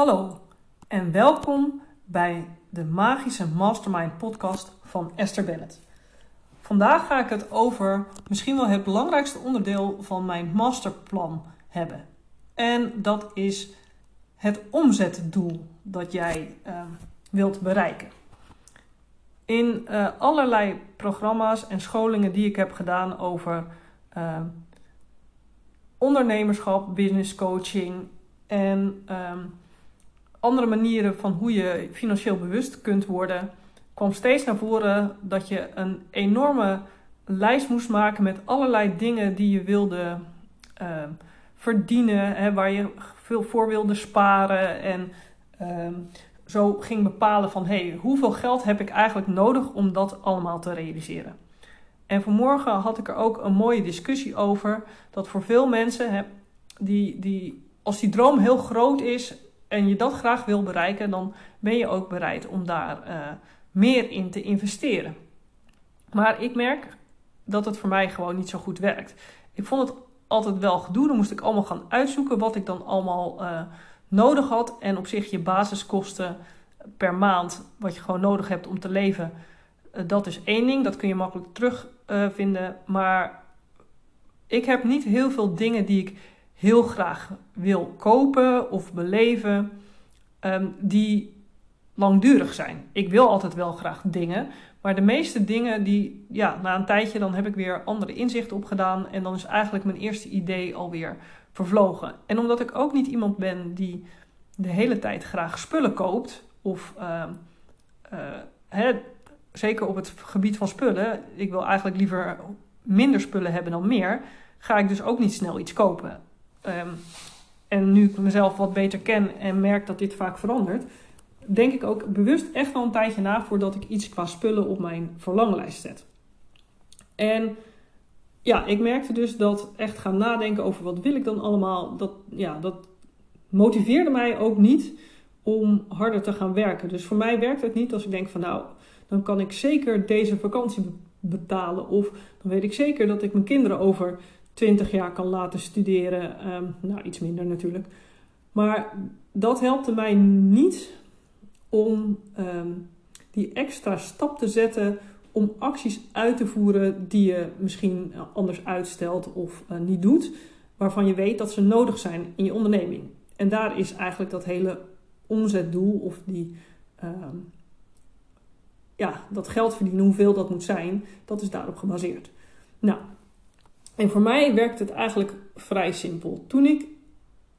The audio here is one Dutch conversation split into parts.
Hallo en welkom bij de Magische Mastermind podcast van Esther Bennett. Vandaag ga ik het over misschien wel het belangrijkste onderdeel van mijn masterplan hebben. En dat is het omzetdoel dat jij uh, wilt bereiken. In uh, allerlei programma's en scholingen die ik heb gedaan over uh, ondernemerschap, business coaching en um, andere manieren van hoe je financieel bewust kunt worden, kwam steeds naar voren dat je een enorme lijst moest maken met allerlei dingen die je wilde uh, verdienen, hè, waar je veel voor wilde sparen en uh, zo ging bepalen van hey, hoeveel geld heb ik eigenlijk nodig om dat allemaal te realiseren. En vanmorgen had ik er ook een mooie discussie over dat voor veel mensen, hè, die, die, als die droom heel groot is en je dat graag wil bereiken, dan ben je ook bereid om daar uh, meer in te investeren. Maar ik merk dat het voor mij gewoon niet zo goed werkt. Ik vond het altijd wel gedoe. Dan moest ik allemaal gaan uitzoeken wat ik dan allemaal uh, nodig had. En op zich je basiskosten per maand, wat je gewoon nodig hebt om te leven, uh, dat is één ding. Dat kun je makkelijk terugvinden. Maar ik heb niet heel veel dingen die ik heel graag wil kopen of beleven, um, die langdurig zijn. Ik wil altijd wel graag dingen, maar de meeste dingen die, ja, na een tijdje dan heb ik weer andere inzichten opgedaan en dan is eigenlijk mijn eerste idee alweer vervlogen. En omdat ik ook niet iemand ben die de hele tijd graag spullen koopt, of uh, uh, hè, zeker op het gebied van spullen, ik wil eigenlijk liever minder spullen hebben dan meer, ga ik dus ook niet snel iets kopen. Um, en nu ik mezelf wat beter ken en merk dat dit vaak verandert, denk ik ook bewust echt wel een tijdje na voordat ik iets qua spullen op mijn verlanglijst zet. En ja, ik merkte dus dat echt gaan nadenken over wat wil ik dan allemaal, dat, ja, dat motiveerde mij ook niet om harder te gaan werken. Dus voor mij werkt het niet als ik denk van nou, dan kan ik zeker deze vakantie betalen. Of dan weet ik zeker dat ik mijn kinderen over 20 jaar kan laten studeren. Um, nou, iets minder natuurlijk. Maar dat helpte mij niet om um, die extra stap te zetten om acties uit te voeren die je misschien anders uitstelt of uh, niet doet, waarvan je weet dat ze nodig zijn in je onderneming. En daar is eigenlijk dat hele omzetdoel of die, um, ja, dat geld verdienen, hoeveel dat moet zijn, dat is daarop gebaseerd. Nou, en voor mij werkt het eigenlijk vrij simpel. Toen ik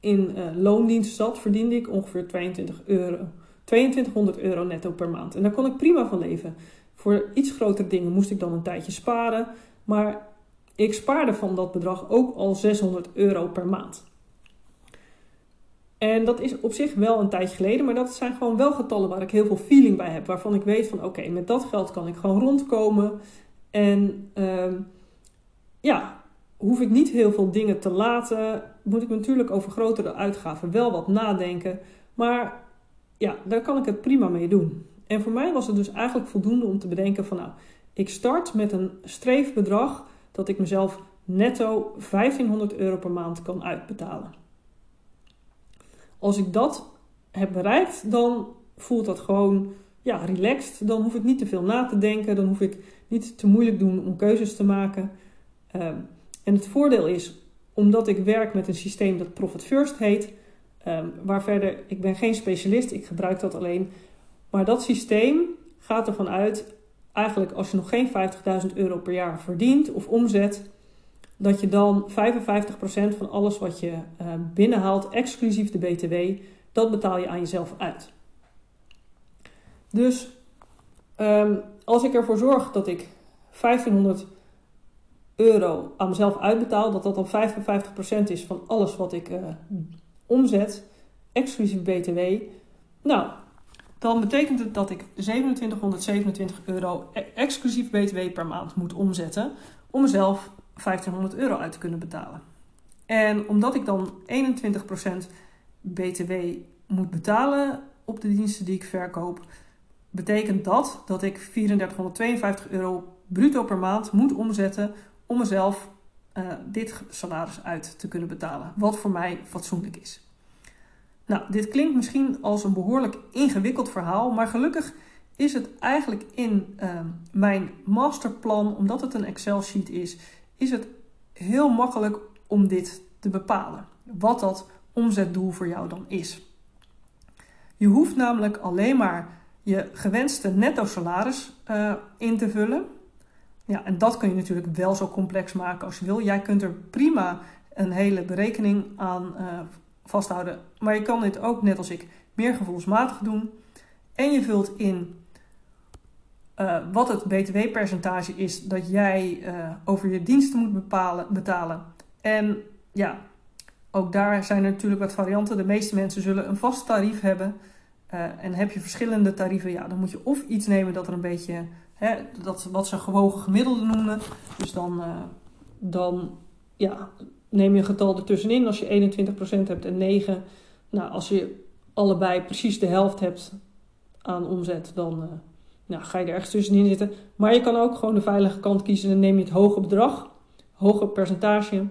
in uh, loondienst zat, verdiende ik ongeveer 22 euro. 2200 euro netto per maand. En daar kon ik prima van leven. Voor iets grotere dingen moest ik dan een tijdje sparen. Maar ik spaarde van dat bedrag ook al 600 euro per maand. En dat is op zich wel een tijdje geleden, maar dat zijn gewoon wel getallen waar ik heel veel feeling bij heb. Waarvan ik weet van oké, met dat geld kan ik gewoon rondkomen. En uh, ja, hoef ik niet heel veel dingen te laten. Moet ik natuurlijk over grotere uitgaven wel wat nadenken. Maar ja, daar kan ik het prima mee doen. En voor mij was het dus eigenlijk voldoende om te bedenken van nou, ik start met een streefbedrag dat ik mezelf netto 1500 euro per maand kan uitbetalen. Als ik dat heb bereikt, dan voelt dat gewoon ja, relaxed. Dan hoef ik niet te veel na te denken. Dan hoef ik niet te moeilijk doen om keuzes te maken. Uh, en het voordeel is, omdat ik werk met een systeem dat Profit First heet, um, waar verder, ik ben geen specialist, ik gebruik dat alleen. Maar dat systeem gaat ervan uit, eigenlijk als je nog geen 50.000 euro per jaar verdient of omzet, dat je dan 55% van alles wat je uh, binnenhaalt, exclusief de BTW, dat betaal je aan jezelf uit. Dus um, als ik ervoor zorg dat ik 1500 euro aan mezelf uitbetaal, dat dat dan 55% is van alles wat ik uh, omzet, exclusief BTW. Nou, dan betekent het dat ik 2727 euro e-, exclusief BTW per maand moet omzetten om mezelf 1500 euro uit te kunnen betalen. En omdat ik dan 21% BTW moet betalen op de diensten die ik verkoop, betekent dat dat ik 3452 euro bruto per maand moet omzetten om mezelf uh, dit salaris uit te kunnen betalen. Wat voor mij fatsoenlijk is. Nou, dit klinkt misschien als een behoorlijk ingewikkeld verhaal, maar gelukkig is het eigenlijk in ehm, mijn masterplan, omdat het een Excel-sheet is, is het heel makkelijk om dit te bepalen. Wat dat omzetdoel voor jou dan is. Je hoeft namelijk alleen maar je gewenste netto salaris uh, in te vullen. Ja, en dat kun je natuurlijk wel zo complex maken als je wil. Jij kunt er prima een hele berekening aan uh, vasthouden. Maar je kan dit ook, net als ik, meer gevoelsmatig doen. En je vult in uh, wat het btw-percentage is dat jij uh, over je diensten moet bepalen, betalen. En ja, ook daar zijn er natuurlijk wat varianten. De meeste mensen zullen een vast tarief hebben. En heb je verschillende tarieven, ja, dan moet je of iets nemen dat er een beetje, hè, dat, wat ze gewogen gemiddelde noemen. Dus dan, dan ja, neem je een getal ertussenin. Als je 21% hebt en 9, nou, als je allebei precies de helft hebt aan omzet, dan nou, ga je er ergens tussenin zitten. Maar je kan ook gewoon de veilige kant kiezen. Dan neem je het hoge bedrag, hoger percentage.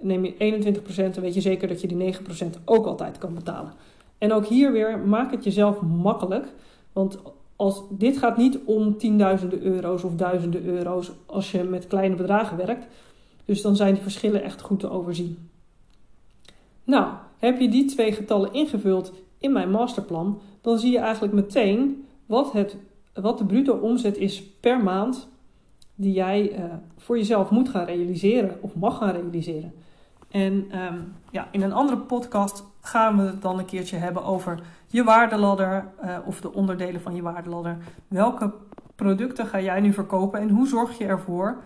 Neem je 21%, dan weet je zeker dat je die 9% ook altijd kan betalen. En ook hier weer, maak het jezelf makkelijk. Want als, dit gaat niet om tienduizenden euro's of duizenden euro's als je met kleine bedragen werkt. Dus dan zijn die verschillen echt goed te overzien. Nou, heb je die twee getallen ingevuld in mijn masterplan, dan zie je eigenlijk meteen wat het wat de bruto omzet is per maand die jij uh, voor jezelf moet gaan realiseren of mag gaan realiseren. En um, ja, in een andere podcast gaan we het dan een keertje hebben over je waardeladder uh, of de onderdelen van je waardeladder. Welke producten ga jij nu verkopen en hoe zorg je ervoor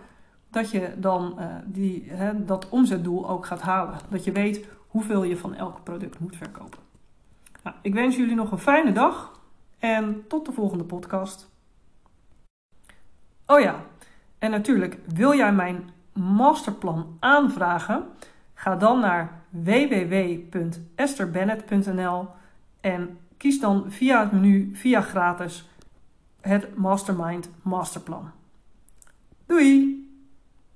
dat je dan uh, die, hè, dat omzetdoel ook gaat halen? Dat je weet hoeveel je van elk product moet verkopen. Nou, ik wens jullie nog een fijne dag. En tot de volgende podcast. Oh ja, en natuurlijk, wil jij mijn masterplan aanvragen? Ga dan naar www.esterbennett.nl en kies dan via het menu via gratis het Mastermind Masterplan. Doei!